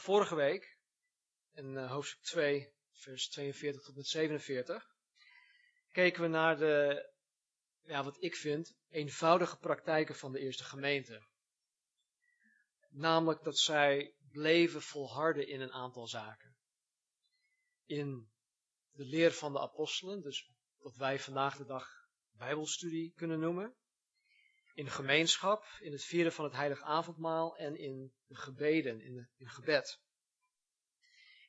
vorige week, in uh, hoofdstuk 2, vers 42 tot met 47, keken we naar de, ja, wat ik vind, eenvoudige praktijken van de eerste gemeente. Namelijk dat zij bleven volharden in een aantal zaken. In de leer van de apostelen, dus wat wij vandaag de dag Bijbelstudie kunnen noemen. In gemeenschap, in het vieren van het heilig avondmaal en in de gebeden, in, de, gebed.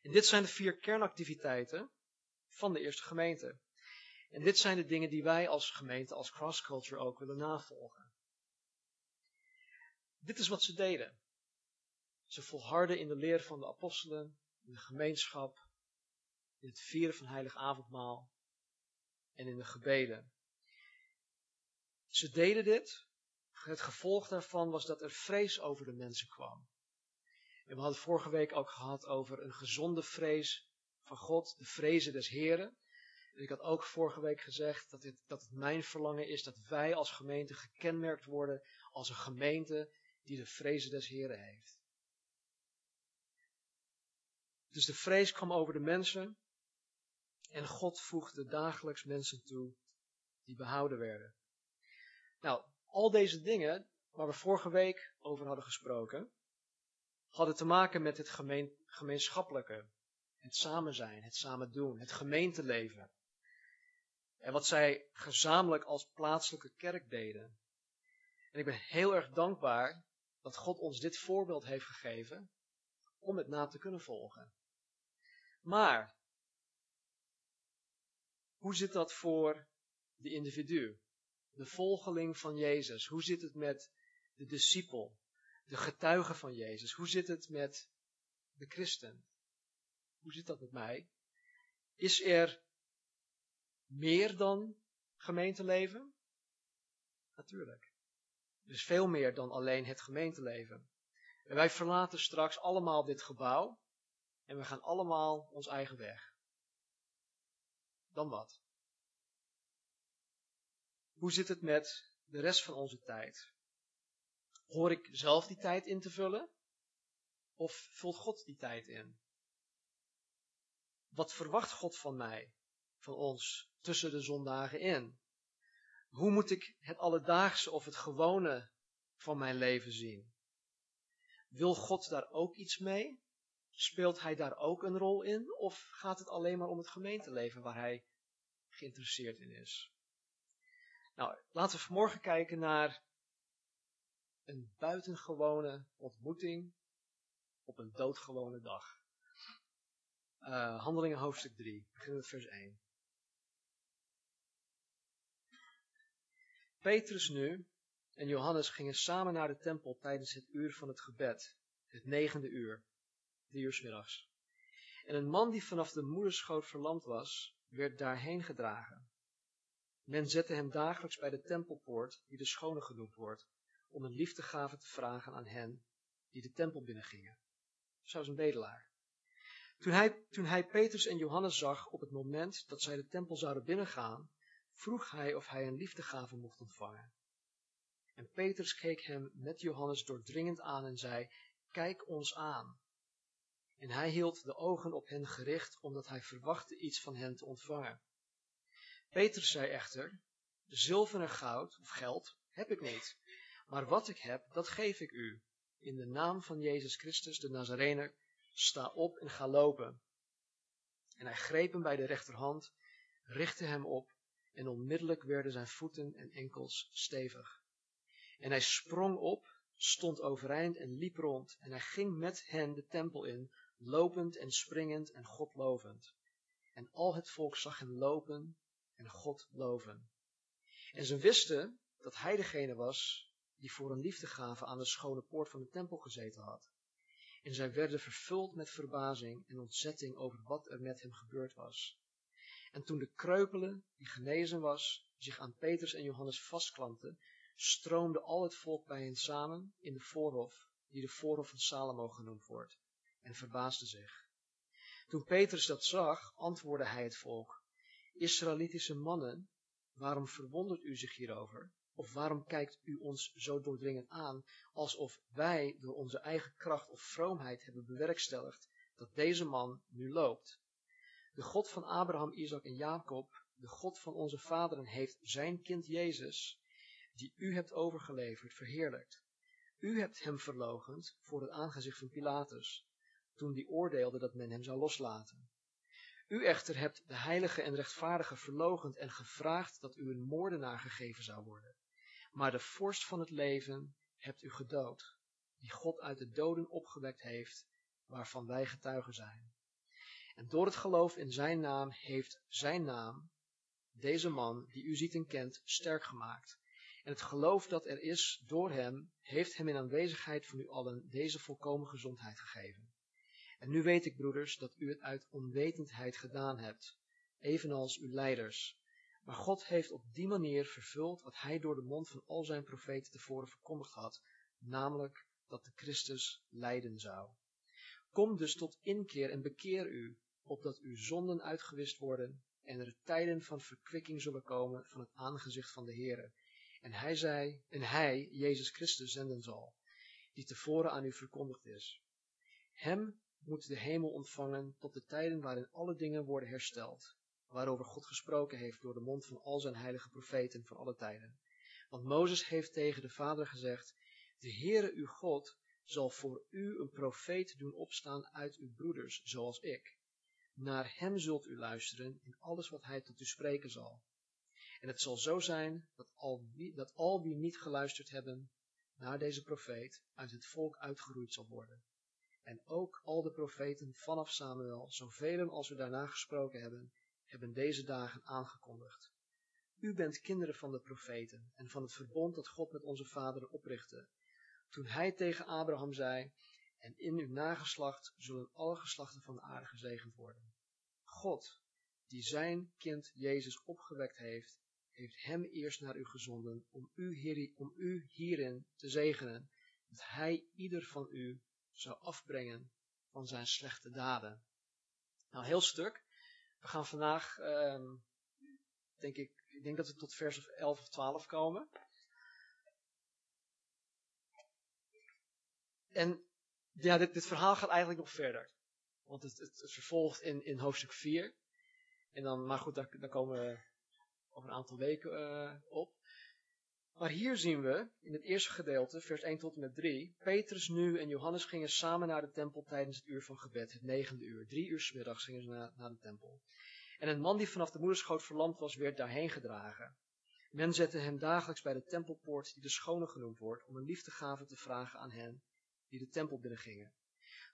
En dit zijn de vier kernactiviteiten van de eerste gemeente. En dit zijn de dingen die wij als gemeente, als cross culture ook willen navolgen. Dit is wat ze deden. Ze volharden in de leer van de apostelen, in de gemeenschap, in het vieren van heilig avondmaal en in de gebeden. Ze deden dit. Het gevolg daarvan was dat er vrees over de mensen kwam. En we hadden vorige week ook gehad over een gezonde vrees van God, de vrezen des Heren. En ik had ook vorige week gezegd dat het, dat het mijn verlangen is dat wij als gemeente gekenmerkt worden als een gemeente die de vrezen des Heren heeft. Dus de vrees kwam over de mensen en God voegde dagelijks mensen toe die behouden werden. Nou, al deze dingen waar we vorige week over hadden gesproken, hadden te maken met het gemeen, gemeenschappelijke, het samen zijn, het samen doen, het gemeenteleven. En wat zij gezamenlijk als plaatselijke kerk deden. En ik ben heel erg dankbaar dat God ons dit voorbeeld heeft gegeven om het na te kunnen volgen. Maar, hoe zit dat voor de individu? De volgeling van Jezus? Hoe zit het met de discipel? De getuige van Jezus? Hoe zit het met de christen? Hoe zit dat met mij? Is er meer dan gemeenteleven? Natuurlijk. Er is veel meer dan alleen het gemeenteleven. En wij verlaten straks allemaal dit gebouw en we gaan allemaal ons eigen weg. Dan wat? Hoe zit het met de rest van onze tijd? Hoor ik zelf die tijd in te vullen? Of vult God die tijd in? Wat verwacht God van mij, van ons, tussen de zondagen in? Hoe moet ik het alledaagse of het gewone van mijn leven zien? Wil God daar ook iets mee? Speelt Hij daar ook een rol in? Of gaat het alleen maar om het gemeenteleven waar Hij geïnteresseerd in is? Nou, laten we vanmorgen kijken naar een buitengewone ontmoeting op een doodgewone dag. Uh, handelingen hoofdstuk 3, beginnen met vers 1. Petrus nu en Johannes gingen samen naar de tempel tijdens het uur van het gebed, het negende uur, drie uur middags. En een man die vanaf de moederschoot verlamd was, werd daarheen gedragen. Men zette hem dagelijks bij de tempelpoort, die de schone genoemd wordt, om een liefdegave te vragen aan hen die de tempel binnengingen. Zoals een bedelaar. Toen hij, toen hij Petrus en Johannes zag op het moment dat zij de tempel zouden binnengaan, vroeg hij of hij een liefdegave mocht ontvangen. En Petrus keek hem met Johannes doordringend aan en zei, kijk ons aan. En hij hield de ogen op hen gericht, omdat hij verwachtte iets van hen te ontvangen. Petrus zei echter, zilver en goud of geld heb ik niet, maar wat ik heb, dat geef ik u. In de naam van Jezus Christus, de Nazarener, sta op en ga lopen. En hij greep hem bij de rechterhand, richtte hem op, en onmiddellijk werden zijn voeten en enkels stevig. En hij sprong op, stond overeind en liep rond, en hij ging met hen de tempel in, lopend en springend en God lovend. En al het volk zag hem lopen en God loven. En ze wisten dat hij degene was die voor een liefdegave aan de schone poort van de tempel gezeten had. En zij werden vervuld met verbazing en ontzetting over wat er met hem gebeurd was. En toen de kreupele, die genezen was, zich aan Petrus en Johannes vastklampte, stroomde al het volk bij hen samen in de voorhof, die de voorhof van Salomo genoemd wordt, en verbaasde zich. Toen Petrus dat zag, antwoordde hij het volk, Israëlitische mannen, waarom verwondert u zich hierover? Of waarom kijkt u ons zo doordringend aan, alsof wij door onze eigen kracht of vroomheid hebben bewerkstelligd dat deze man nu loopt? De God van Abraham, Isaac en Jacob, de God van onze vaderen, heeft zijn kind Jezus, die u hebt overgeleverd, verheerlijkt. U hebt hem verlogend voor het aangezicht van Pilatus, toen die oordeelde dat men hem zou loslaten. U echter hebt de heilige en rechtvaardige verlogend en gevraagd dat u een moordenaar gegeven zou worden. Maar de vorst van het leven hebt u gedood, die God uit de doden opgewekt heeft, waarvan wij getuigen zijn. En door het geloof in zijn naam heeft zijn naam, deze man die u ziet en kent, sterk gemaakt. En het geloof dat er is door hem, heeft hem in aanwezigheid van u allen deze volkomen gezondheid gegeven. En nu weet ik, broeders, dat u het uit onwetendheid gedaan hebt, evenals uw leiders. Maar God heeft op die manier vervuld wat hij door de mond van al zijn profeten tevoren verkondigd had, namelijk dat de Christus lijden zou. Kom dus tot inkeer en bekeer u, opdat uw zonden uitgewist worden en er tijden van verkwikking zullen komen van het aangezicht van de Heere. En hij zei, en hij, Jezus Christus, zenden zal, die tevoren aan u verkondigd is. Hem moet de hemel ontvangen tot de tijden waarin alle dingen worden hersteld, waarover God gesproken heeft door de mond van al zijn heilige profeten van alle tijden. Want Mozes heeft tegen de Vader gezegd, de Heere uw God zal voor u een profeet doen opstaan uit uw broeders, zoals ik. Naar hem zult u luisteren in alles wat hij tot u spreken zal. En het zal zo zijn dat al wie, dat al wie niet geluisterd hebben naar deze profeet uit het volk uitgeroeid zal worden. En ook al de profeten vanaf Samuel, zoveel als we daarna gesproken hebben, hebben deze dagen aangekondigd. U bent kinderen van de profeten en van het verbond dat God met onze vaderen oprichtte. Toen hij tegen Abraham zei, en in uw nageslacht zullen alle geslachten van de aarde gezegend worden. God, die zijn kind Jezus opgewekt heeft, heeft hem eerst naar u gezonden om u, om u hierin te zegenen, dat hij ieder van u zou afbrengen van zijn slechte daden. Nou, heel stuk. We gaan vandaag, ehm, denk ik, ik denk dat we tot vers 11 of 12 komen. En ja, dit, dit verhaal gaat eigenlijk nog verder. Want het, het, vervolgt in, in hoofdstuk 4. En dan, maar goed, daar, daar komen we over een aantal weken uh, op. Maar hier zien we, in het eerste gedeelte, vers 1 tot en met 3, Petrus nu en Johannes gingen samen naar de tempel tijdens het uur van gebed, het negende uur. Drie uur s middags gingen ze naar, naar de tempel. En een man die vanaf de moederschoot verlamd was, werd daarheen gedragen. Men zette hem dagelijks bij de tempelpoort, die de schone genoemd wordt, om een liefdegave te vragen aan hen die de tempel binnengingen.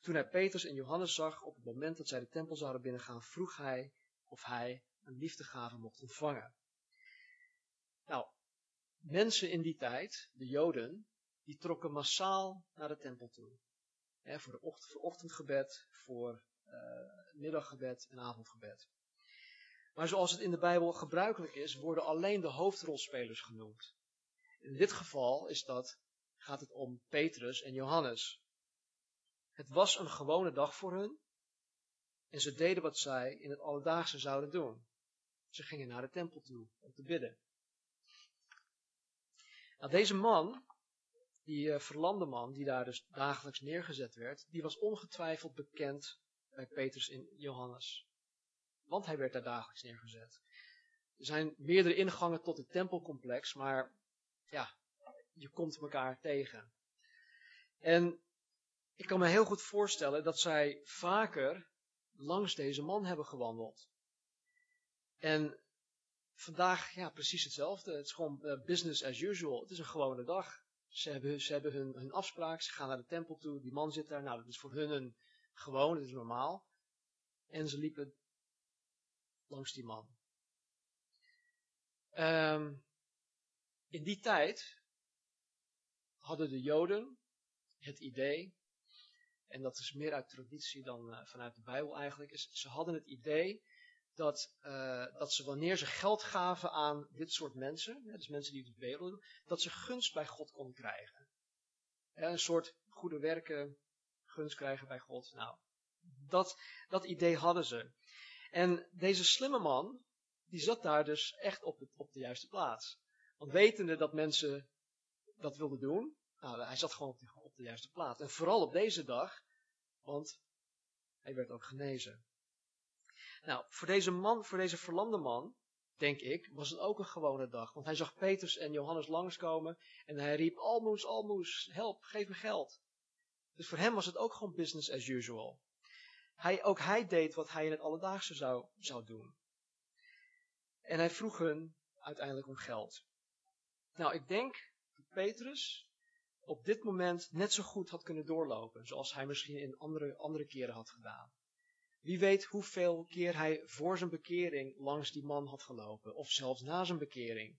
Toen hij Petrus en Johannes zag op het moment dat zij de tempel zouden binnengaan, vroeg hij of hij een liefdegave mocht ontvangen. Nou, mensen in die tijd, de Joden, die trokken massaal naar de tempel toe. voor, de ochtendgebed, voor uh, middaggebed en avondgebed. Maar zoals het in de Bijbel gebruikelijk is, worden alleen de hoofdrolspelers genoemd. In dit geval is dat, gaat het om Petrus en Johannes. Het was een gewone dag voor hun en ze deden wat zij in het alledaagse zouden doen. Ze gingen naar de tempel toe om te bidden. Nou, deze man, die uh, verlamde man, die daar dus dagelijks neergezet werd, die was ongetwijfeld bekend bij Petrus en Johannes. Want hij werd daar dagelijks neergezet. Er zijn meerdere ingangen tot het tempelcomplex, maar ja, je komt elkaar tegen. En ik kan me heel goed voorstellen dat zij vaker langs deze man hebben gewandeld. En vandaag, ja, precies hetzelfde. Het is gewoon uh, business as usual. Het is een gewone dag. Ze hebben, ze hebben hun, hun afspraak, ze gaan naar de tempel toe, die man zit daar. Nou, dat is voor hun een gewoon, dat is normaal. En ze liepen langs die man. Um, in die tijd hadden de Joden het idee, en dat is meer uit traditie dan uh, vanuit de Bijbel eigenlijk, ze hadden het idee dat, uh, dat ze wanneer ze geld gaven aan dit soort mensen, dus mensen die het bedelen doen, dat ze gunst bij God konden krijgen. Een soort goede werken, gunst krijgen bij God. Nou, dat, dat idee hadden ze. En deze slimme man, die zat daar dus echt op, het, op de juiste plaats. Want wetende dat mensen dat wilden doen, nou, hij zat gewoon op de, op de juiste plaats. En vooral op deze dag, want hij werd ook genezen. Nou, voor deze man, voor deze verlamde man, denk ik, was het ook een gewone dag. Want hij zag Petrus en Johannes langskomen en hij riep, almoes, almoes, help, geef me geld. Dus voor hem was het ook gewoon business as usual. Hij, ook hij deed wat hij in het alledaagse zou, zou doen. En hij vroeg hun uiteindelijk om geld. Nou, ik denk dat Petrus op dit moment net zo goed had kunnen doorlopen, zoals hij misschien in andere, andere keren had gedaan. Wie weet hoeveel keer hij voor zijn bekering langs die man had gelopen, of zelfs na zijn bekering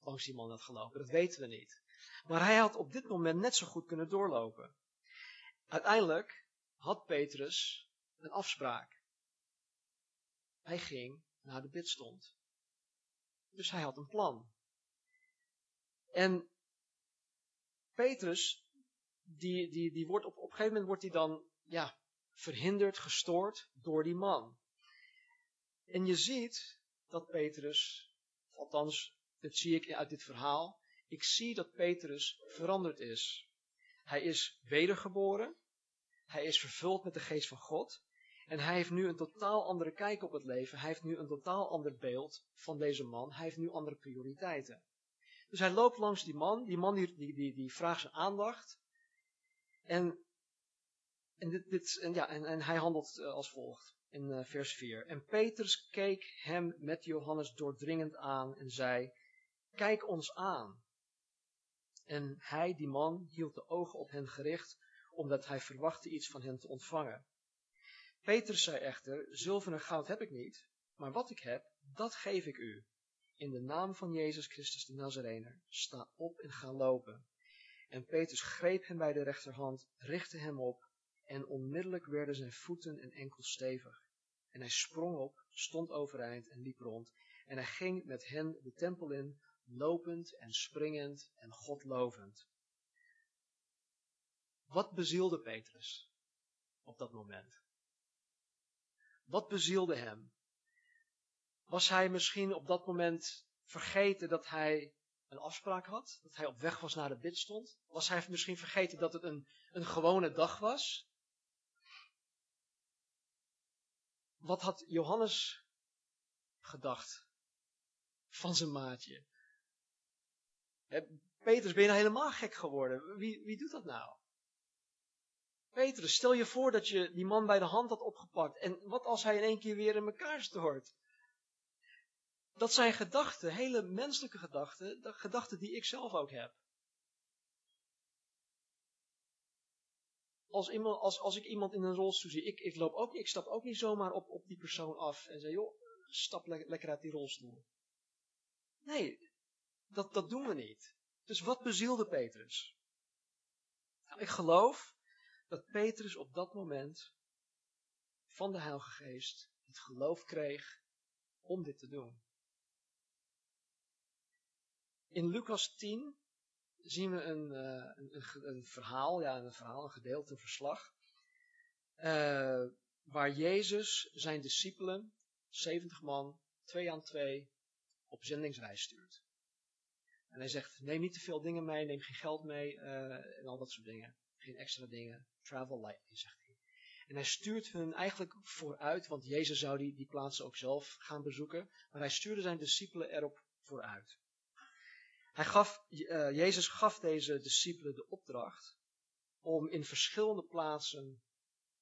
langs die man had gelopen, dat weten we niet. Maar hij had op dit moment net zo goed kunnen doorlopen. Uiteindelijk had Petrus een afspraak. Hij ging naar de bidstond. Dus hij had een plan. En Petrus, die, die, die wordt op, op een gegeven moment wordt hij dan ja, verhinderd, gestoord door die man. En je ziet dat Petrus, althans, dat zie ik uit dit verhaal, ik zie dat Petrus veranderd is. Hij is wedergeboren, hij is vervuld met de geest van God en hij heeft nu een totaal andere kijk op het leven. Hij heeft nu een totaal ander beeld van deze man. Hij heeft nu andere prioriteiten. Dus hij loopt langs die man. Die man die, die, die, die vraagt zijn aandacht. En, en, dit, en, ja, en, hij handelt uh, als volgt in uh, vers 4. En Petrus keek hem met Johannes doordringend aan en zei, kijk ons aan. En hij, die man, hield de ogen op hen gericht, omdat hij verwachtte iets van hen te ontvangen. Petrus zei echter, zilver en goud heb ik niet, maar wat ik heb, dat geef ik u. In de naam van Jezus Christus de Nazarener, sta op en ga lopen. En Petrus greep hem bij de rechterhand, richtte hem op, en onmiddellijk werden zijn voeten en enkels stevig. En hij sprong op, stond overeind en liep rond, en hij ging met hen de tempel in, lopend en springend en God lovend. Wat bezielde Petrus op dat moment? Wat bezielde hem? Was hij misschien op dat moment vergeten dat hij een afspraak had? Dat hij op weg was naar de bid stond? Was hij misschien vergeten dat het een, een gewone dag was? Wat had Johannes gedacht van zijn maatje? Petrus, ben je nou helemaal gek geworden? Wie, wie doet dat nou? Petrus, stel je voor dat je die man bij de hand had opgepakt. En wat als hij in één keer weer in elkaar stort? Dat zijn gedachten, hele menselijke gedachten, gedachten die ik zelf ook heb. Als, iemand, als, als ik iemand in een rolstoel zie, ik, ik, loop ook, ik stap ook niet zomaar op, op die persoon af en zeg, joh, stap le lekker uit die rolstoel. Nee, dat, dat doen we niet. Dus wat bezielde Petrus? Nou, ik geloof dat Petrus op dat moment van de Heilige Geest het geloof kreeg om dit te doen. In Lucas 10 zien we een, uh, een, een, verhaal, ja, een verhaal, een gedeelte, een verslag, uh, waar Jezus zijn discipelen, 70 man, twee aan twee, op zendingsreis stuurt. En hij zegt, neem niet te veel dingen mee, neem geen geld mee uh, en al dat soort dingen. Geen extra dingen. Travel lightly, zegt hij. En hij stuurt hun eigenlijk vooruit, want Jezus zou die, die plaatsen ook zelf gaan bezoeken. Maar hij stuurde zijn discipelen erop vooruit. Hij gaf, uh, Jezus gaf deze discipelen de opdracht om in verschillende plaatsen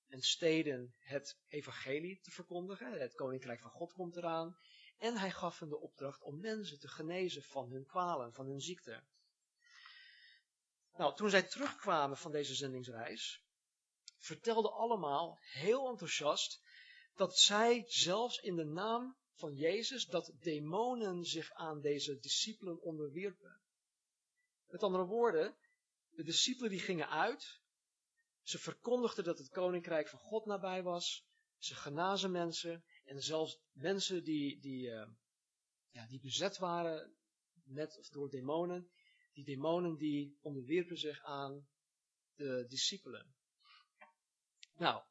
en steden het evangelie te verkondigen. Het koninkrijk van God komt eraan. En hij gaf hen de opdracht om mensen te genezen van hun kwalen, van hun ziekte. Nou, toen zij terugkwamen van deze zendingsreis, vertelden allemaal heel enthousiast dat zij zelfs in de naam van Jezus, dat demonen zich aan deze discipelen onderwierpen. Met andere woorden, de discipelen die gingen uit, ze verkondigden dat het koninkrijk van God nabij was, ze genazen mensen en zelfs mensen die, die, uh, ja, die bezet waren met of door demonen, die demonen die onderwierpen zich aan de discipelen. Nou,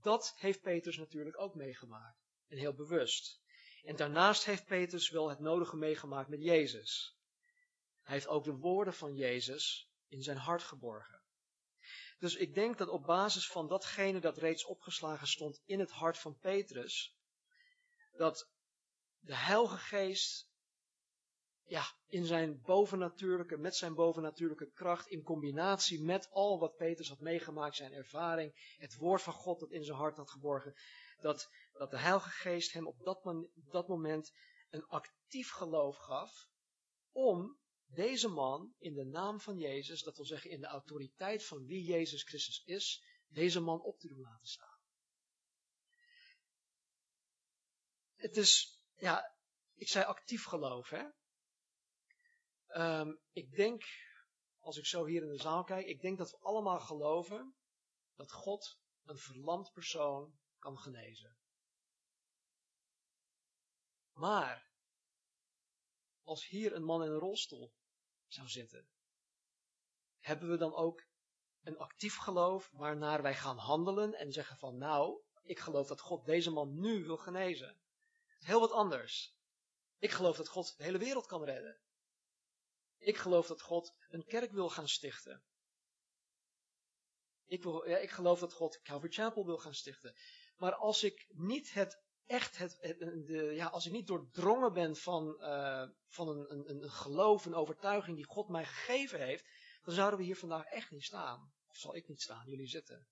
dat heeft Petrus natuurlijk ook meegemaakt. En heel bewust. En daarnaast heeft Petrus wel het nodige meegemaakt met Jezus. Hij heeft ook de woorden van Jezus in zijn hart geborgen. Dus ik denk dat op basis van datgene dat reeds opgeslagen stond in het hart van Petrus, dat de Heilige Geest ja, in zijn bovennatuurlijke, met zijn bovennatuurlijke kracht, in combinatie met al wat Petrus had meegemaakt, zijn ervaring, het woord van God dat in zijn hart had geborgen, dat, dat de Heilige Geest hem op dat, dat moment een actief geloof gaf om deze man in de naam van Jezus, dat wil zeggen in de autoriteit van wie Jezus Christus is, deze man op te doen laten staan. Het is, ja, ik zei actief geloof, hè. Um, ik denk, als ik zo hier in de zaal kijk, ik denk dat we allemaal geloven dat God een verlamd persoon kan genezen. Maar, als hier een man in een rolstoel zou zitten, hebben we dan ook een actief geloof waarnaar wij gaan handelen en zeggen van nou, ik geloof dat God deze man nu wil genezen. Heel wat anders. Ik geloof dat God de hele wereld kan redden. Ik geloof dat God een kerk wil gaan stichten. Ik, wil, ja, ik geloof dat God Calvary Chapel wil gaan stichten. Maar als ik niet het echt, het, de, ja, als ik niet doordrongen ben van, uh, van een, een, een geloof, een overtuiging die God mij gegeven heeft, dan zouden we hier vandaag echt niet staan. Of zal ik niet staan, jullie zitten.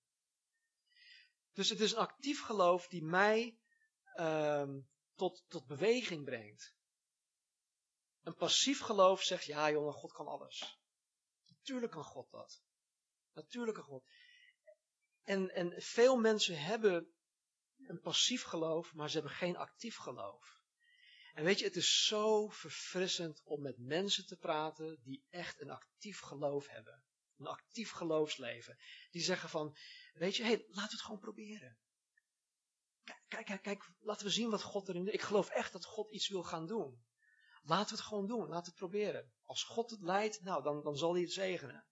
Dus het is een actief geloof die mij uh, tot, tot beweging brengt. Een passief geloof zegt, ja jongen, God kan alles. Natuurlijk kan God dat. Natuurlijk kan God. En, en veel mensen hebben een passief geloof, maar ze hebben geen actief geloof. En weet je, het is zo verfrissend om met mensen te praten die echt een actief geloof hebben. Een actief geloofsleven. Die zeggen van, weet je, hé, hey, laten we het gewoon proberen. Kijk, kijk, kijk, laten we zien wat God erin doet. Ik geloof echt dat God iets wil gaan doen. Laten we het gewoon doen, laten we het proberen. Als God het leidt, nou, dan, dan zal hij het zegenen.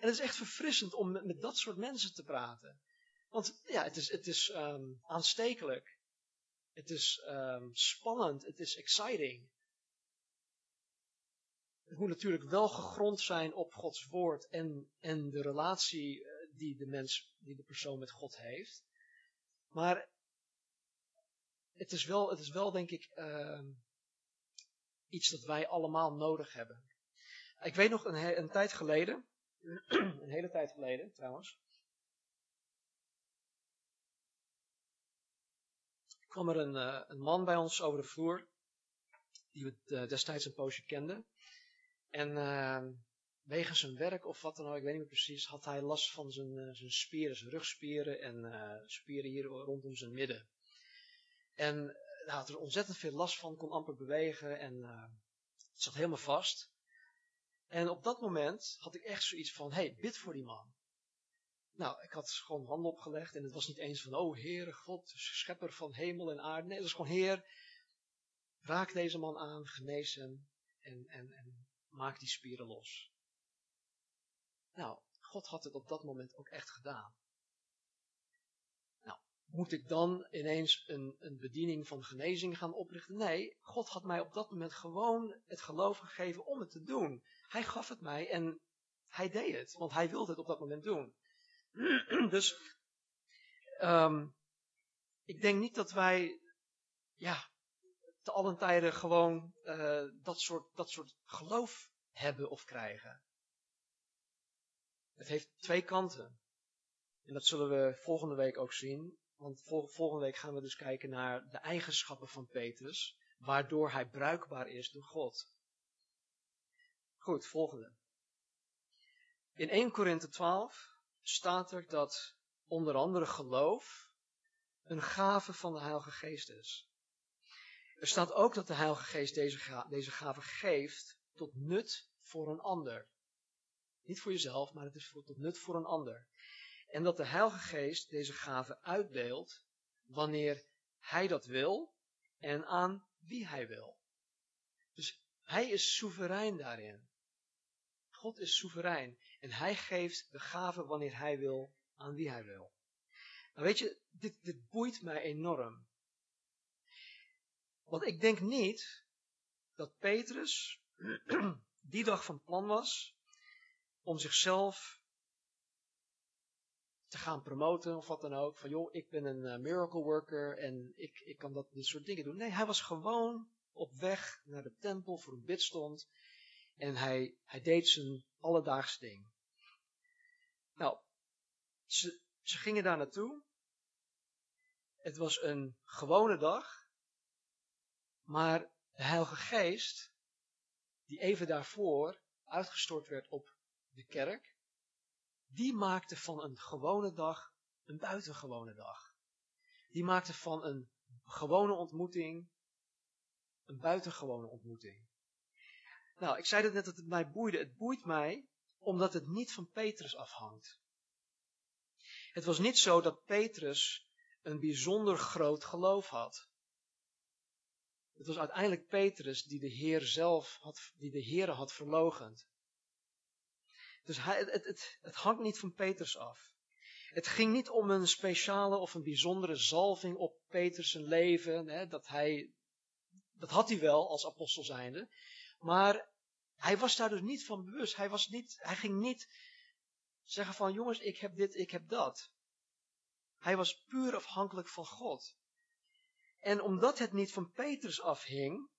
En het is echt verfrissend om met, met dat soort mensen te praten. Want ja, het is, het is um, aanstekelijk. Het is um, spannend. Het is exciting. Het moet natuurlijk wel gegrond zijn op Gods woord en, en de relatie eh, die de mens, die de persoon met God heeft. Maar het is wel, het is wel denk ik, uh, iets dat wij allemaal nodig hebben. Ik weet nog een, een tijd geleden, een hele tijd geleden trouwens, kwam er een, uh, een man bij ons over de vloer, die we uh, destijds een poosje kenden. En uh, wegens zijn werk of wat dan ook, ik weet niet meer precies, had hij last van zijn, zijn spieren, zijn rugspieren en spieren hier rondom zijn midden. En hij had er ontzettend veel last van, kon amper bewegen en het zat helemaal vast. En op dat moment had ik echt zoiets van, hey, bid voor die man. Nou, ik had gewoon handen opgelegd en het was niet eens van, oh Heere God, schepper van hemel en aarde. Nee, het was gewoon, Heer, raak deze man aan, genees hem en, en, en maak die spieren los. Nou, God had het op dat moment ook echt gedaan. Nou, moet ik dan ineens een, een bediening van genezing gaan oprichten? Nee, God had mij op dat moment gewoon het geloof gegeven om het te doen. Hij gaf het mij en hij deed het, want hij wilde het op dat moment doen. Dus um, ik denk niet dat wij ja, te allen tijden gewoon uh, dat, soort, dat soort geloof hebben of krijgen. Het heeft twee kanten. En dat zullen we volgende week ook zien. Want vol, volgende week gaan we dus kijken naar de eigenschappen van Petrus, waardoor hij bruikbaar is door God. Goed, volgende. In 1 Korinthe 12 staat er dat onder andere geloof een gave van de Heilige Geest is. Er staat ook dat de Heilige Geest deze, deze gave geeft tot nut voor een ander. Niet voor jezelf, maar het is voor, tot nut voor een ander. En dat de Heilige Geest deze gave uitdeelt wanneer Hij dat wil en aan wie Hij wil. Dus Hij is soeverein daarin. God is soeverein. En hij geeft de gave wanneer hij wil, aan wie hij wil. Nou weet je, dit, dit boeit mij enorm. Want ik denk niet dat Petrus die dag van plan was om zichzelf te gaan promoten of wat dan ook. Van joh, ik ben een uh, miracle worker en ik, ik kan dat, dit soort dingen doen. Nee, hij was gewoon op weg naar de tempel voor een bidstond. En hij, hij deed zijn alledaags ding. Nou, ze, ze gingen daar naartoe. Het was een gewone dag. Maar de Heilige Geest, die even daarvoor uitgestort werd op de kerk, die maakte van een gewone dag een buitengewone dag. Die maakte van een gewone ontmoeting een buitengewone ontmoeting. Nou, ik zei het net dat het mij boeide. Het boeit mij omdat het niet van Petrus afhangt. Het was niet zo dat Petrus een bijzonder groot geloof had. Het was uiteindelijk Petrus die de Heer zelf had, die de Heer had verlogend. Dus hij, het, het, het hangt niet van Petrus af. Het ging niet om een speciale of een bijzondere zalving op Petrus' leven, hè, dat hij, dat had hij wel als apostel zijnde, maar hij was daar dus niet van bewust. Hij, was niet, hij ging niet zeggen van jongens, ik heb dit, ik heb dat. Hij was puur afhankelijk van God. En omdat het niet van Petrus afhing,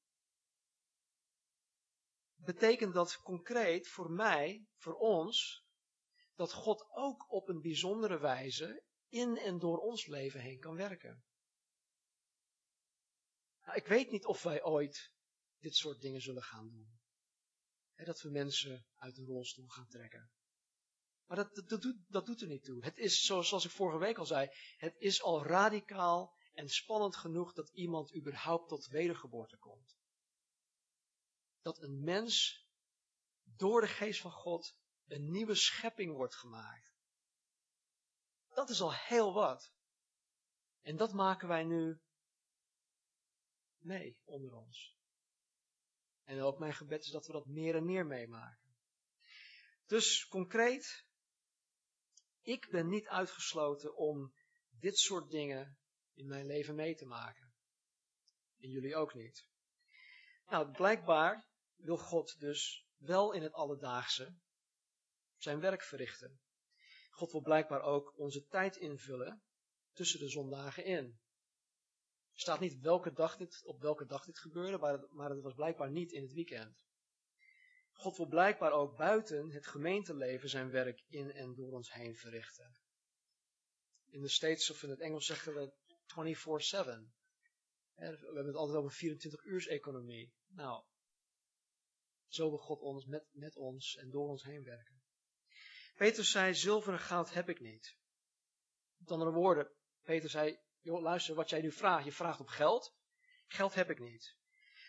betekent dat concreet voor mij, voor ons, dat God ook op een bijzondere wijze in en door ons leven heen kan werken. Nou, ik weet niet of wij ooit dit soort dingen zullen gaan doen. Dat we mensen uit een rolstoel gaan trekken. Maar dat, dat, dat, doet, dat doet er niet toe. Het is, zoals ik vorige week al zei, het is al radicaal en spannend genoeg dat iemand überhaupt tot wedergeboorte komt. Dat een mens door de geest van God een nieuwe schepping wordt gemaakt. Dat is al heel wat. En dat maken wij nu mee onder ons. En ook mijn gebed is dat we dat meer en meer meemaken. Dus concreet, ik ben niet uitgesloten om dit soort dingen in mijn leven mee te maken. En jullie ook niet. Nou, blijkbaar wil God dus wel in het alledaagse zijn werk verrichten. God wil blijkbaar ook onze tijd invullen tussen de zondagen in. Er staat niet welke dag dit, op welke dag dit gebeurde, maar het, was blijkbaar niet in het weekend. God wil blijkbaar ook buiten het gemeenteleven zijn werk in en door ons heen verrichten. In de States of in het Engels zeggen we 24-7. We hebben het altijd over 24 uurs economie. Nou, zo wil God ons met, met ons en door ons heen werken. Petrus zei, zilver en goud heb ik niet. Met andere woorden, Peter zei, joh, luister, wat jij nu vraagt, je vraagt op geld. Geld heb ik niet.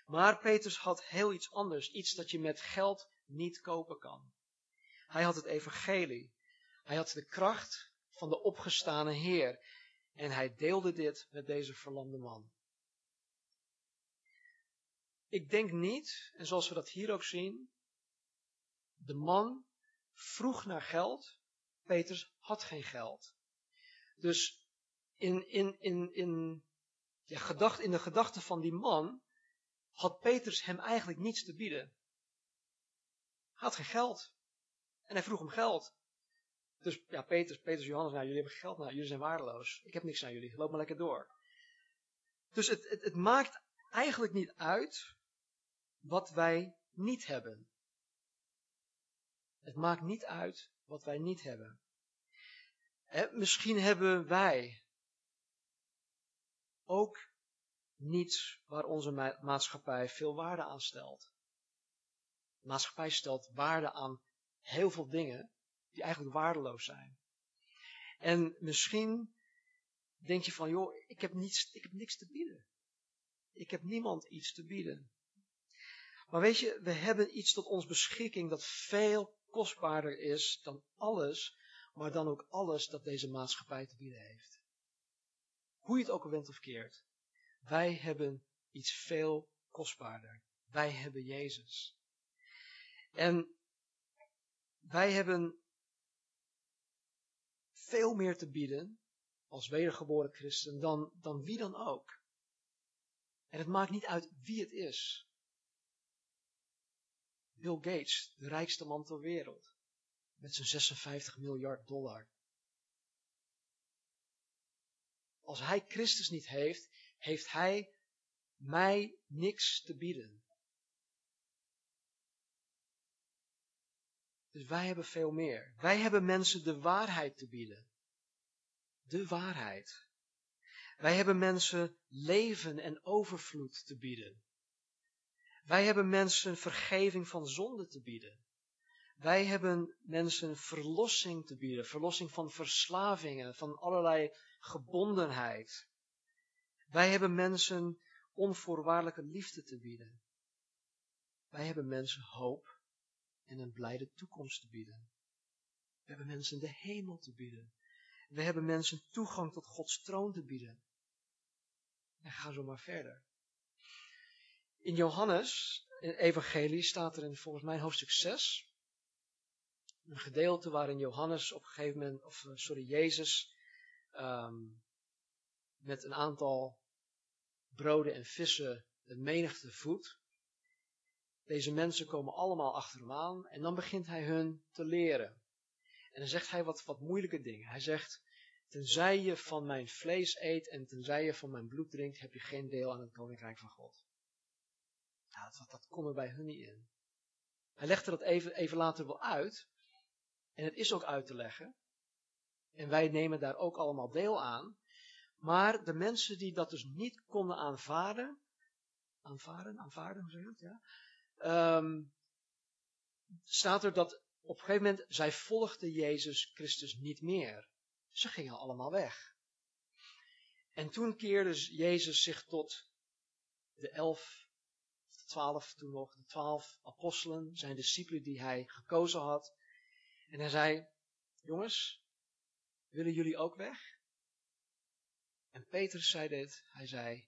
Maar Petrus had heel iets anders, iets dat je met geld niet kopen kan. Hij had het evangelie. Hij had de kracht van de opgestane Heer. En hij deelde dit met deze verlamde man. Ik denk niet, en zoals we dat hier ook zien, de man vroeg naar geld. Petrus had geen geld. Dus in, in, in, in, ja, gedacht, in de gedachten van die man had Petrus hem eigenlijk niets te bieden. Hij had geen geld. En hij vroeg hem geld. Dus ja, Petrus, Petrus, Johannes, nou, jullie hebben geld, nou, jullie zijn waardeloos. Ik heb niks aan jullie, loop maar lekker door. Dus het, het, het maakt eigenlijk niet uit wat wij niet hebben. Het maakt niet uit wat wij niet hebben. misschien hebben wij ook niets waar onze maatschappij veel waarde aan stelt. De maatschappij stelt waarde aan heel veel dingen die eigenlijk waardeloos zijn. En misschien denk je van, joh, ik heb, niets, ik heb niks te bieden. Ik heb niemand iets te bieden. Maar weet je, we hebben iets tot ons beschikking dat veel kostbaarder is dan alles, maar dan ook alles dat deze maatschappij te bieden heeft. Hoe je het ook went of keert. Wij hebben iets veel kostbaarder. Wij hebben Jezus. En wij hebben veel meer te bieden als wedergeboren christen dan, dan wie dan ook. En het maakt niet uit wie het is. Bill Gates, de rijkste man ter wereld, met zijn 56 miljard dollar. Als hij Christus niet heeft, heeft hij mij niks te bieden. Dus wij hebben veel meer. Wij hebben mensen de waarheid te bieden. De waarheid. Wij hebben mensen leven en overvloed te bieden. Wij hebben mensen vergeving van zonde te bieden. Wij hebben mensen verlossing te bieden, verlossing van verslavingen, van allerlei gebondenheid. Wij hebben mensen onvoorwaardelijke liefde te bieden. Wij hebben mensen hoop en een blijde toekomst te bieden. We hebben mensen de hemel te bieden. We hebben mensen toegang tot Gods troon te bieden. En ga zo maar verder. In Johannes, in evangelie, staat er in volgens mij hoofdstuk 6, een gedeelte waarin Johannes op een gegeven moment, of eh, sorry, Jezus, um, met een aantal broden en vissen een menigte voedt. Deze mensen komen allemaal achter hem aan en dan begint hij hun te leren. En dan zegt hij wat, wat moeilijke dingen. Hij zegt, tenzij je van mijn vlees eet en tenzij je van mijn bloed drinkt, heb je geen deel aan het koninkrijk van God. Nou, dat, dat er bij hun niet in. Hij legde dat even, even later wel uit. En het is ook uit te leggen. En wij nemen daar ook allemaal deel aan. Maar de mensen die dat dus niet konden aanvaarden, aanvaarden, aanvaarden, hoe zeg je? Ja? Um, staat er dat op een gegeven moment, zij volgden Jezus Christus niet meer. Ze gingen allemaal weg. En toen keerde Jezus zich tot de elf, de twaalf toen nog, de twaalf apostelen, zijn discipelen die hij gekozen had. En hij zei, jongens, willen jullie ook weg? En Petrus zei dit, hij zei,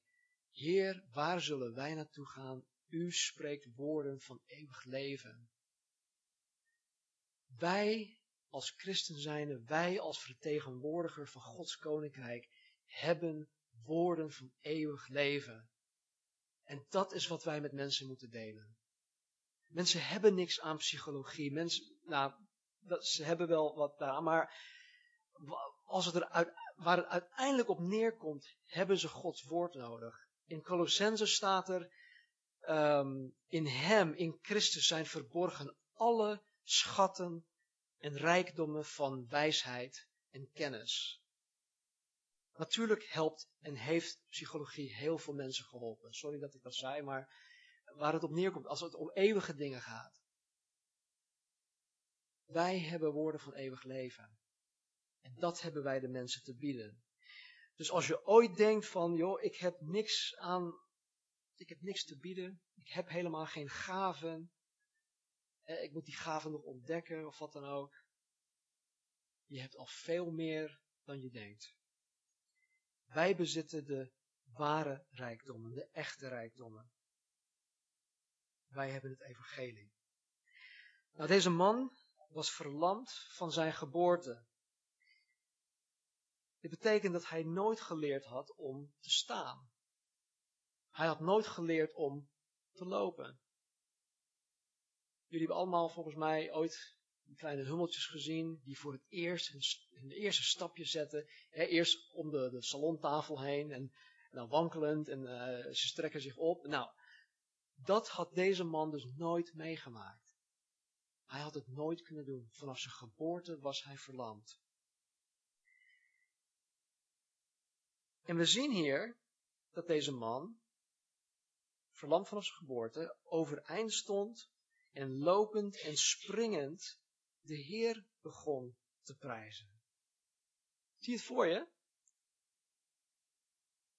Heer, waar zullen wij naartoe gaan? U spreekt woorden van eeuwig leven. Wij als christen zijnde, wij als vertegenwoordiger van Gods koninkrijk, hebben woorden van eeuwig leven. En dat is wat wij met mensen moeten delen. Mensen hebben niks aan psychologie. Mensen, nou, ze hebben wel wat daar, maar als het er uit, waar het uiteindelijk op neerkomt, hebben ze Gods woord nodig. In Colossense staat er, um, in Hem, in Christus zijn verborgen alle schatten en rijkdommen van wijsheid en kennis. Natuurlijk helpt en heeft psychologie heel veel mensen geholpen. Sorry dat ik dat zei, maar waar het op neerkomt, als het om eeuwige dingen gaat. Wij hebben woorden van eeuwig leven. En dat hebben wij de mensen te bieden. Dus als je ooit denkt van, joh, ik heb niks aan, ik heb niks te bieden, ik heb helemaal geen gaven, eh, ik moet die gaven nog ontdekken of wat dan ook. Je hebt al veel meer dan je denkt. Wij bezitten de ware rijkdommen, de echte rijkdommen. Wij hebben het evangelie. Nou, deze man was verlamd van zijn geboorte. Dit betekent dat hij nooit geleerd had om te staan. Hij had nooit geleerd om te lopen. Jullie hebben allemaal volgens mij ooit kleine hummeltjes gezien, die voor het eerst hun, eerste stapje zetten. eerst om de, salontafel heen en, dan wankelend en uh, ze strekken zich op. Nou, dat had deze man dus nooit meegemaakt. Hij had het nooit kunnen doen. Vanaf zijn geboorte was hij verlamd. En we zien hier dat deze man, verlamd vanaf zijn geboorte, overeind stond en lopend en springend de Heer begon te prijzen. Zie je het voor je?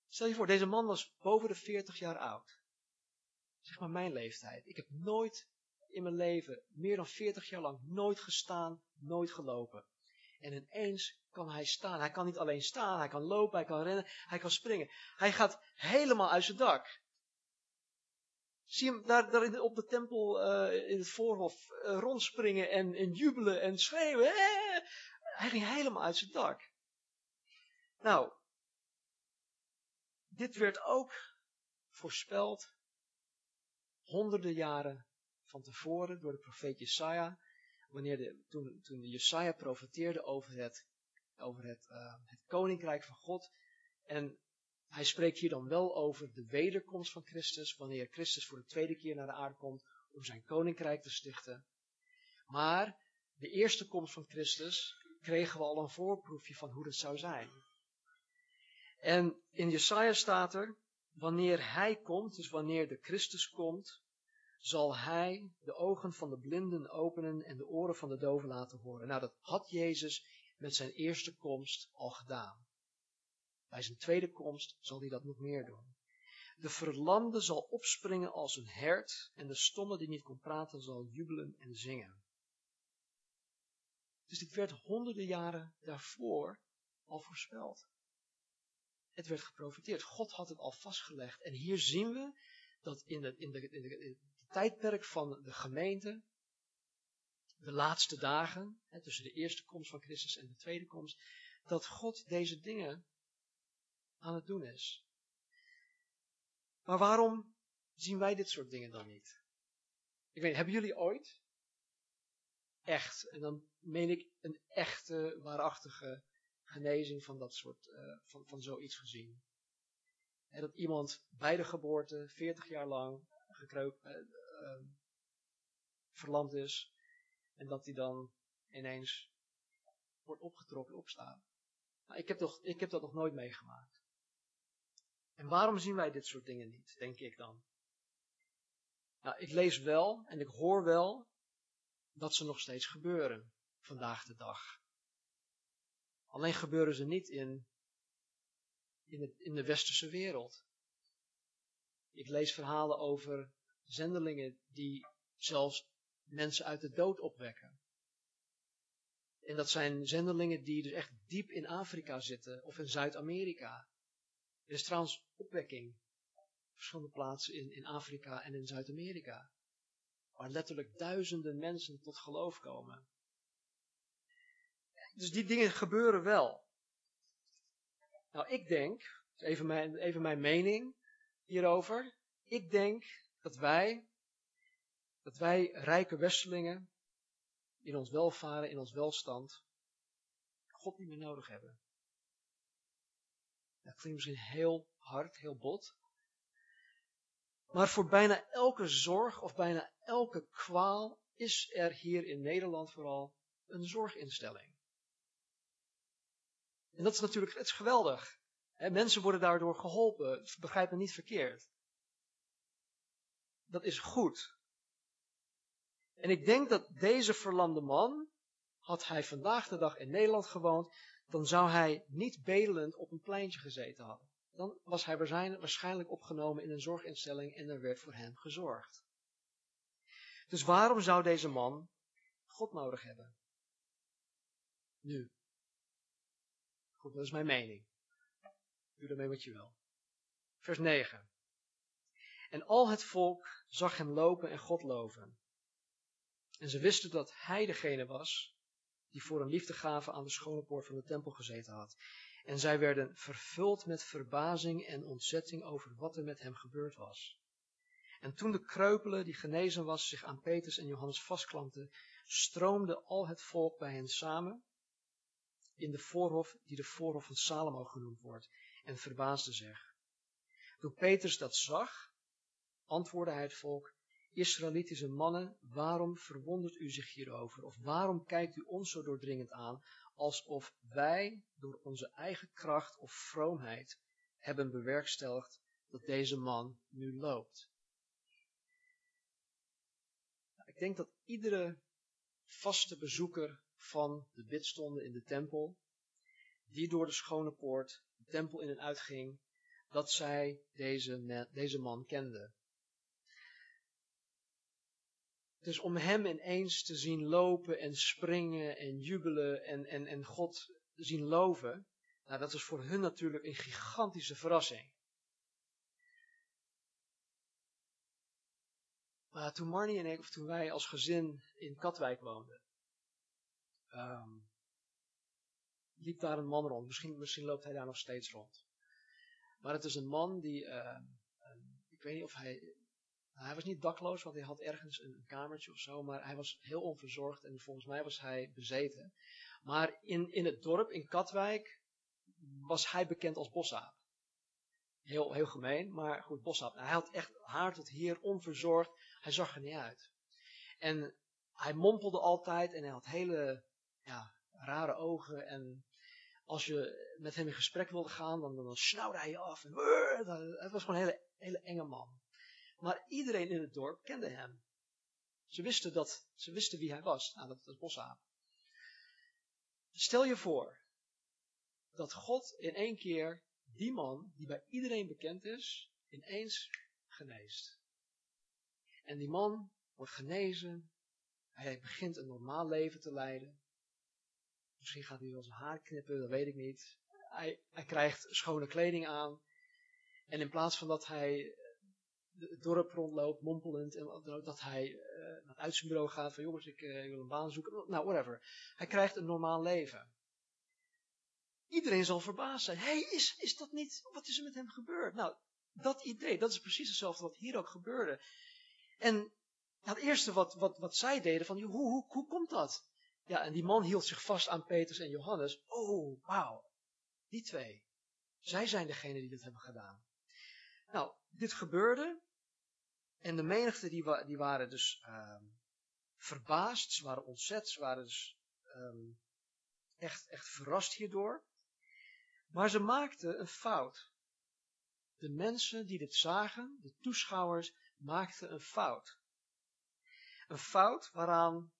Stel je voor, deze man was boven de 40 jaar oud. Zeg maar mijn leeftijd. Ik heb nooit in mijn leven, meer dan 40 jaar lang, nooit gestaan, nooit gelopen. En ineens kan hij staan. Hij kan niet alleen staan, hij kan lopen, hij kan rennen, hij kan springen. Hij gaat helemaal uit zijn dak. Zie hem daar, daar op de tempel uh, in het voorhof uh, rondspringen en, en, jubelen en schreeuwen. Hij ging helemaal uit zijn dak. Nou, dit werd ook voorspeld honderden jaren van tevoren door de profeet Jesaja, wanneer de, toen, toen Jesaja profeteerde over het, over het, uh, het koninkrijk van God. En hij spreekt hier dan wel over de wederkomst van Christus, wanneer Christus voor de tweede keer naar de aarde komt om zijn koninkrijk te stichten. Maar de eerste komst van Christus kregen we al een voorproefje van hoe dat zou zijn. En in Jesaja staat er, wanneer hij komt, dus wanneer de Christus komt, zal hij de ogen van de blinden openen en de oren van de doven laten horen. Nou, dat had Jezus met zijn eerste komst al gedaan. Bij zijn tweede komst zal hij dat nog meer doen. De verlamde zal opspringen als een hert en de stomme die niet kon praten zal jubelen en zingen. Dus dit werd honderden jaren daarvoor al voorspeld. Het werd geprofiteerd. God had het al vastgelegd. En hier zien we dat in, de, in, de, in, de, tijdperk van de gemeente, de laatste dagen, hè, tussen de eerste komst van Christus en de tweede komst, dat God deze dingen aan het doen is. Maar waarom zien wij dit soort dingen dan niet? Ik weet, hebben jullie ooit echt, en dan meen ik een echte, waarachtige genezing van dat soort, uh, van, van zoiets gezien? En dat iemand bij de geboorte, 40 jaar lang, uh, uh, verlamd is, en dat hij dan ineens wordt opgetrokken, opstaan. Nou, ik, heb toch, ik heb dat nog nooit meegemaakt. En waarom zien wij dit soort dingen niet, denk ik dan? Nou, ik lees wel en ik hoor wel dat ze nog steeds gebeuren, vandaag de dag. Alleen gebeuren ze niet in, in, het, in de westerse wereld. Ik lees verhalen over zendelingen die zelfs mensen uit de dood opwekken. En dat zijn zendelingen die dus echt diep in Afrika zitten of in Zuid-Amerika. Er is trouwens opwekking op verschillende plaatsen in, in Afrika en in Zuid-Amerika. Waar letterlijk duizenden mensen tot geloof komen. Dus die dingen gebeuren wel. Nou, ik denk, even mijn, even mijn mening hierover. Ik denk dat wij, dat wij rijke westelingen in ons welvaren, in ons welstand, God niet meer nodig hebben. Dat klinkt misschien heel hard, heel bot. Maar voor bijna elke zorg of bijna elke kwaal is er hier in Nederland vooral een zorginstelling. En dat is natuurlijk, het is geweldig. Mensen worden daardoor geholpen, begrijp me niet verkeerd. Dat is goed. En ik denk dat deze verlamde man, had hij vandaag de dag in Nederland gewoond, dan zou hij niet bedelend op een pleintje gezeten hebben. Dan was hij waarschijnlijk opgenomen in een zorginstelling en er werd voor hem gezorgd. Dus waarom zou deze man God nodig hebben? Nu. Goed, dat is mijn mening. Doe ermee wat je wil. Vers 9. En al het volk zag hem lopen en God loven. En ze wisten dat hij degene was die voor een liefdegave aan de schone poort van de tempel gezeten had. En zij werden vervuld met verbazing en ontzetting over wat er met hem gebeurd was. En toen de kreupele die genezen was zich aan Petrus en Johannes vastklampte, stroomde al het volk bij hen samen in de voorhof die de voorhof van Salomo genoemd wordt en verbaasde zich. Toen Petrus dat zag, antwoordde hij het volk, Israëlitische mannen, waarom verwondert u zich hierover? Of waarom kijkt u ons zo doordringend aan, alsof wij door onze eigen kracht of vroomheid hebben bewerkstelligd dat deze man nu loopt? Nou, ik denk dat iedere vaste bezoeker van de bidstonden in de tempel, die door de schone poort tempel in en uitging, dat zij deze, deze man kenden. Dus om hem ineens te zien lopen en springen en jubelen en, en, en God zien loven, nou, dat was voor hun natuurlijk een gigantische verrassing. Maar toen Marnie en ik, of toen wij als gezin in Katwijk woonden, um, liep daar een man rond. Misschien, misschien loopt hij daar nog steeds rond. Maar het is een man die, uh, weet niet of hij, hij was niet dakloos, want hij had ergens een kamertje of zo, maar hij was heel onverzorgd en volgens mij was hij bezeten. Maar in, in het dorp, in Katwijk, was hij bekend als bosaap. Heel, heel gemeen, maar goed, bosaap. Hij had echt haar tot hier, onverzorgd. Hij zag er niet uit. En hij mompelde altijd en hij had hele ja, rare ogen. En als je met hem in gesprek wilde gaan, dan, dan snauwde hij je af. En, het was gewoon een hele, hele enge man. Maar iedereen in het dorp kende hem. Ze wisten, dat, ze wisten wie hij was. Nou, dat was Bosaap. Stel je voor dat God in één keer die man, die bij iedereen bekend is, ineens geneest. En die man wordt genezen. Hij begint een normaal leven te leiden. Misschien gaat hij wel zijn haar knippen, dat weet ik niet. Hij, hij krijgt schone kleding aan. En in plaats van dat hij het dorp rondloopt, mompelend, en dat hij uh, naar het uitzendbureau gaat van jongens, ik, ik, wil een baan zoeken, nou whatever. Hij krijgt een normaal leven. Iedereen zal verbaasd zijn. Hé, hey, is, is dat niet, wat is er met hem gebeurd? Nou, dat idee, dat is precies hetzelfde wat hier ook gebeurde. En het eerste wat, wat, wat zij deden, van hoe, hoe, hoe komt dat? Ja, en die man hield zich vast aan Petrus en Johannes. Oh, wauw. Die twee. Zij zijn degene die dit hebben gedaan. Nou, dit gebeurde. En de menigte die, die waren dus um, verbaasd. Ze waren ontzet. Ze waren dus um, echt, echt verrast hierdoor. Maar ze maakten een fout. De mensen die dit zagen, de toeschouwers, maakten een fout. Een fout waaraan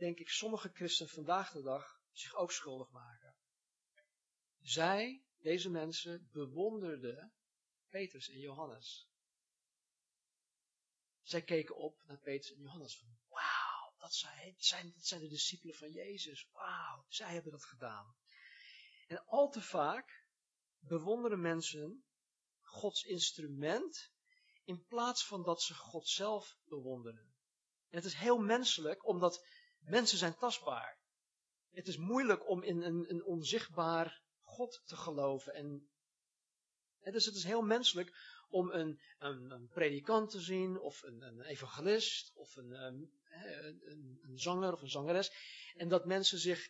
denk ik, sommige christenen vandaag de dag zich ook schuldig maken. Zij, deze mensen, bewonderden Petrus en Johannes. Zij keken op naar Petrus en Johannes van, wauw, dat zijn, zijn de discipelen van Jezus. Wauw, zij hebben dat gedaan. En al te vaak bewonderen mensen Gods instrument in plaats van dat ze God zelf bewonderen. En het is heel menselijk, omdat Mensen zijn tastbaar. Het is moeilijk om in een, een onzichtbaar God te geloven. En, dus het is heel menselijk om een, een, predikant te zien, of een, evangelist, of een, een, een, zanger of een zangeres. En dat mensen zich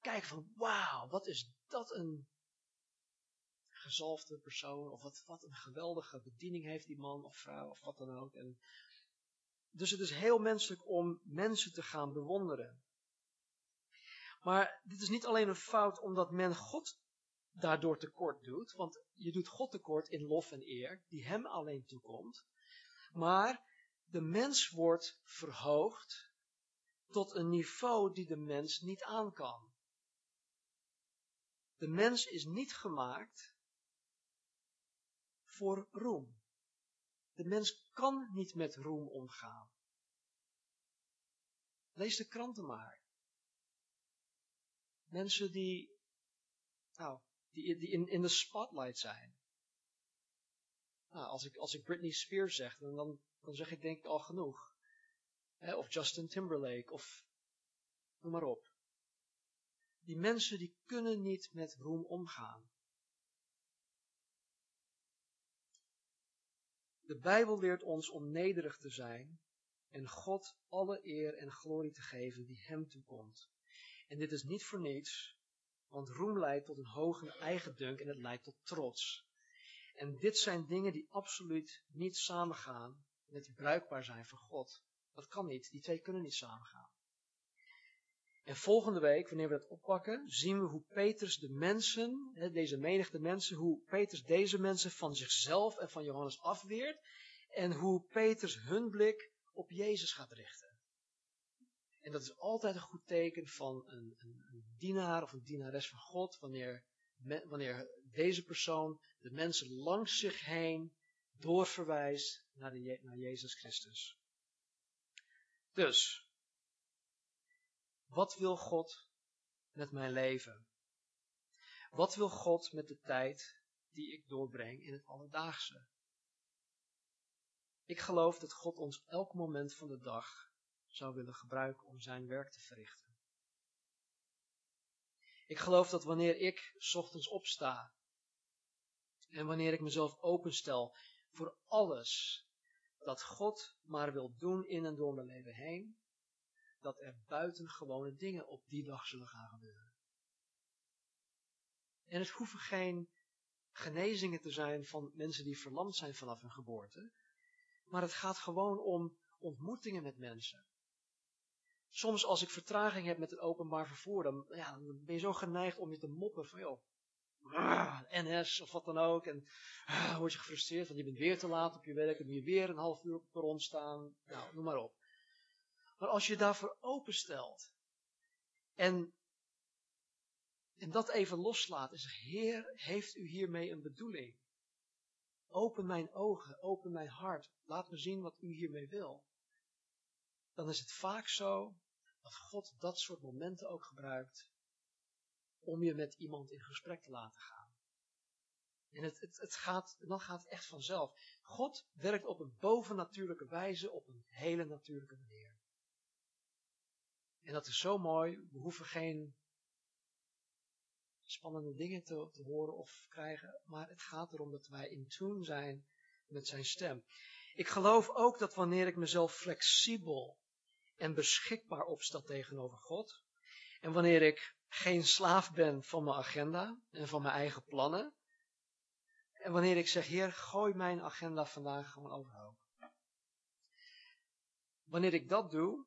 kijken van, wauw, wat is dat een gezalfde persoon, of wat, wat een geweldige bediening heeft die man of vrouw, of wat dan ook. En dus het is heel menselijk om mensen te gaan bewonderen. Maar dit is niet alleen een fout omdat men God daardoor tekort doet, want je doet God tekort in lof en eer, die hem alleen toekomt. Maar de mens wordt verhoogd tot een niveau die de mens niet aan kan. De mens is niet gemaakt voor roem. De mens kan niet met roem omgaan. Lees de kranten maar. Mensen die, nou, die, die in, in de spotlight zijn. Nou, als ik, als ik Britney Spears zeg, dan, dan, dan zeg ik denk ik al genoeg. of Justin Timberlake, of noem maar op. Die mensen die kunnen niet met roem omgaan. De Bijbel leert ons om nederig te zijn en God alle eer en glorie te geven die hem toekomt. En dit is niet voor niets, want roem leidt tot een hoge eigendunk en het leidt tot trots. En dit zijn dingen die absoluut niet samengaan met bruikbaar zijn voor God. Dat kan niet, die twee kunnen niet samengaan. En volgende week, wanneer we dat oppakken, zien we hoe Petrus de mensen, deze menigte mensen, hoe Petrus deze mensen van zichzelf en van Johannes afweert. En hoe Petrus hun blik op Jezus gaat richten. En dat is altijd een goed teken van een, een, een dienaar of een dienares van God, wanneer, wanneer deze persoon de mensen langs zich heen doorverwijst naar, de, naar Jezus Christus. Dus, wat wil God met mijn leven? Wat wil God met de tijd die ik doorbreng in het alledaagse? Ik geloof dat God ons elk moment van de dag zou willen gebruiken om zijn werk te verrichten. Ik geloof dat wanneer ik ochtends opsta En wanneer ik mezelf openstel voor alles dat God maar wil doen in en door mijn leven heen, dat er buitengewone dingen op die dag zullen gaan gebeuren. En het hoeven geen genezingen te zijn van mensen die verlamd zijn vanaf hun geboorte, maar het gaat gewoon om ontmoetingen met mensen. Soms als ik vertraging heb met het openbaar vervoer, dan, ja, ben je zo geneigd om je te moppen van joh, ah, NS of wat dan ook. En ah, word je gefrustreerd, want je bent weer te laat op je werk en moet je weer een half uur op perron staan. Nou, noem maar op. Maar als je daarvoor openstelt en, en dat even loslaat en zegt, Heer, heeft u hiermee een bedoeling? Open mijn ogen, open mijn hart, laat me zien wat u hiermee wil. Dan is het vaak zo dat God dat soort momenten ook gebruikt om je met iemand in gesprek te laten gaan. En het, het, het gaat, dan gaat het echt vanzelf. God werkt op een bovennatuurlijke wijze, op een hele natuurlijke manier. En dat is zo mooi. We hoeven geen spannende dingen te, horen of krijgen. Maar het gaat erom dat wij in tune zijn met zijn stem. Ik geloof ook dat wanneer ik mezelf flexibel en beschikbaar opstel tegenover God. En wanneer ik geen slaaf ben van mijn agenda en van mijn eigen plannen. En wanneer ik zeg, Heer, gooi mijn agenda vandaag gewoon overhoop. Wanneer ik dat doe,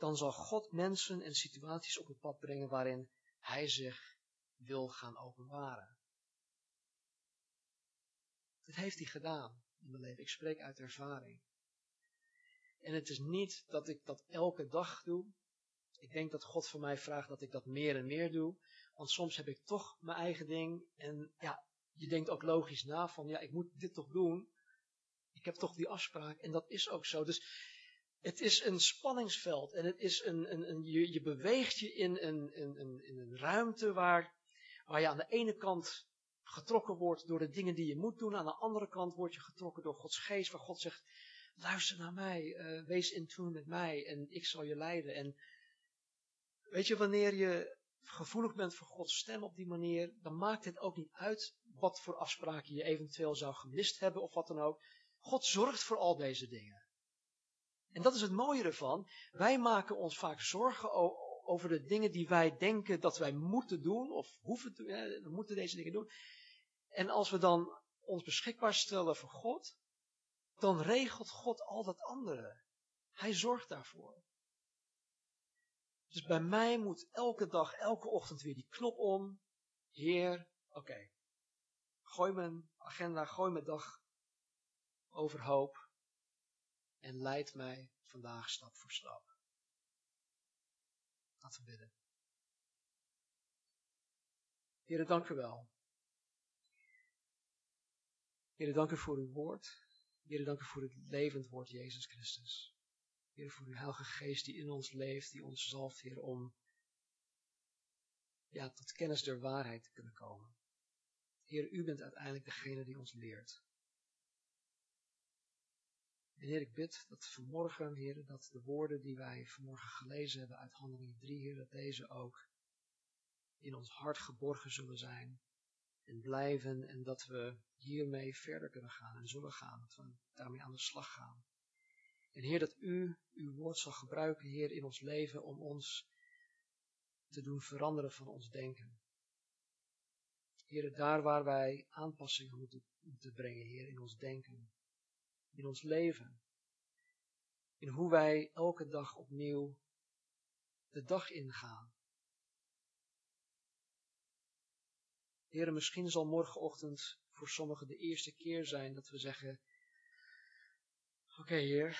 dan zal God mensen en situaties op het pad brengen waarin Hij zich wil gaan openbaren. Dat heeft Hij gedaan in mijn leven. Ik spreek uit ervaring. En het is niet dat ik dat elke dag doe. Ik denk dat God van mij vraagt dat ik dat meer en meer doe. Want soms heb ik toch mijn eigen ding. En ja, je denkt ook logisch na van, ja, ik moet dit toch doen. Ik heb toch die afspraak. En dat is ook zo. Dus het is een spanningsveld. En het is een, een, een je, beweegt je in een, in een ruimte waar, waar je aan de ene kant getrokken wordt door de dingen die je moet doen. Aan de andere kant word je getrokken door Gods geest, waar God zegt, luister naar mij, uh, wees in tune met mij en ik zal je leiden. En weet je, wanneer je gevoelig bent voor Gods stem op die manier, dan maakt het ook niet uit wat voor afspraken je eventueel zou gemist hebben of wat dan ook. God zorgt voor al deze dingen. En dat is het mooie ervan. Wij maken ons vaak zorgen over de dingen die wij denken dat wij moeten doen of hoeven te. We moeten deze dingen doen. En als we dan ons beschikbaar stellen voor God, dan regelt God al dat andere. Hij zorgt daarvoor. Dus bij mij moet elke dag, elke ochtend weer die knop om. Heer, oké. Gooi mijn agenda, gooi mijn dag overhoop. En leid mij vandaag stap voor stap. Laten we bidden. Heer, dank u wel. Heer, dank u voor uw woord. Heer, dank u voor het levend woord Jezus Christus. Heer, voor uw Heilige Geest die in ons leeft, die ons zalft, Heer, om ja, tot kennis der waarheid te kunnen komen. Heer, u bent uiteindelijk degene die ons leert. En Heer, ik bid dat vanmorgen, Heer, dat de woorden die wij vanmorgen gelezen hebben uit Handelingen 3, Heer, dat deze ook in ons hart geborgen zullen zijn en blijven en dat we hiermee verder kunnen gaan en zullen gaan, dat we daarmee aan de slag gaan. En Heer, dat U uw woord zal gebruiken, Heer, in ons leven om ons te doen veranderen van ons denken. Heer, daar waar wij aanpassingen moeten, moeten brengen, Heer, in ons denken, in ons leven, in hoe wij elke dag opnieuw de dag ingaan. Heren, misschien zal morgenochtend voor sommigen de eerste keer zijn dat we zeggen, oké Heer,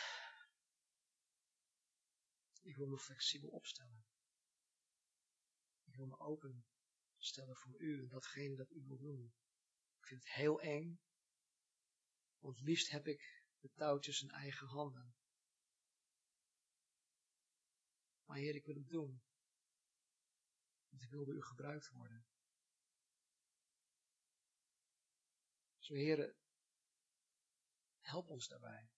ik wil me flexibel opstellen. Ik wil me open stellen voor u en datgene dat u wil doen. Ik vind het heel eng, want liefst heb ik de touwtjes in eigen handen. Maar Heer, ik wil het doen. Want ik wil door u gebruikt worden. Zo, Heer, help ons daarbij.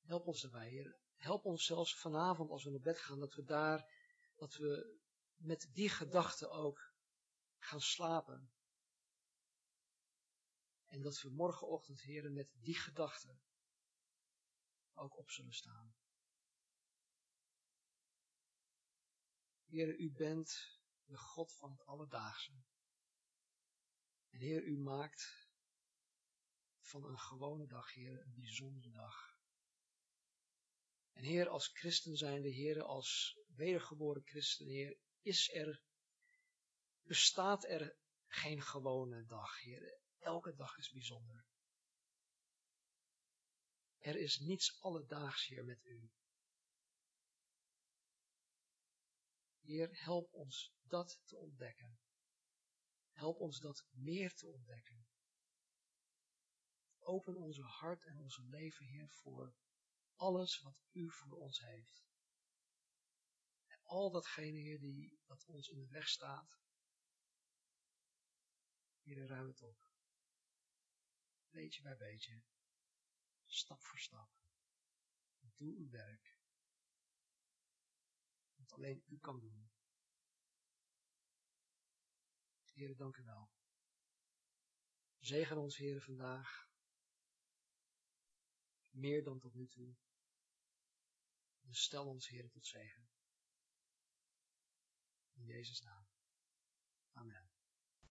Help ons daarbij, Heer. Help ons zelfs vanavond als we naar bed gaan, dat we daar, dat we met die gedachten ook gaan slapen. En dat we morgenochtend, heren, met die gedachten ook op zullen staan. Heer, u bent de God van het alledaagse. En Heer, u maakt van een gewone dag, Heer, een bijzondere dag. En Heer, als christen zijnde, Heer, als wedergeboren christen, Heer, is er, bestaat er geen gewone dag, Heer. Elke dag is bijzonder. Er is niets alledaags, Heer, met u. Heer, help ons dat te ontdekken. Help ons dat meer te ontdekken. Open onze hart en onze leven, Heer, voor alles wat U voor ons heeft. En al datgene, Heer, die, dat ons in de weg staat, Heer, ruim het op. Beetje bij beetje, stap voor stap. Doe uw werk. Wat alleen U kan doen. Heer, dank u wel. Zegen ons, Heer, vandaag. Meer dan tot nu toe. Dus stel ons, Heer, tot zegen. In Jezus' naam. Amen.